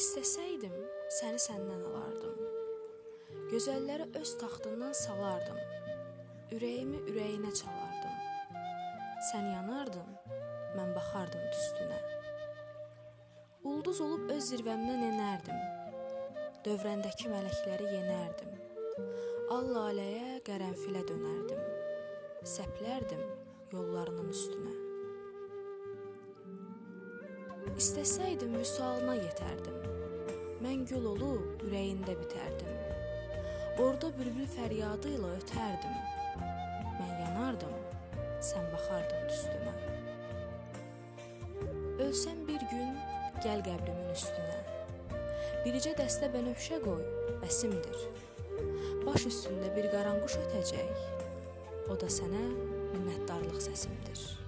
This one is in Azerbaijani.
İstəsəydim, səni səndən alardım. Gözəlləri öz taxtından salardım. Ürəyimi ürəyinə çalardım. Sən yanardın, mən baxardım üstünə. Ulduz olub öz zirvəmdən enərdim. Dövrəndəki mələkləri yenərdim. Al laləyə, qərənfilə dönərdim. Səplərdim yollarının üstünə. İstəsəydim vüsalına yetərdim. Mən gül olub ürəyində bitərdim. Orda bülbül fəryadı ilə ötərdim. Mən yanardım, sən baxardın üstümə. Ölsəm bir gün gəl qəbrimin üstünə. Bircə dəstə bənövşə qoy, bəsimdir. Baş üstündə bir qaranquş ötəcək. O da sənə minnətdarlıq səsimdir.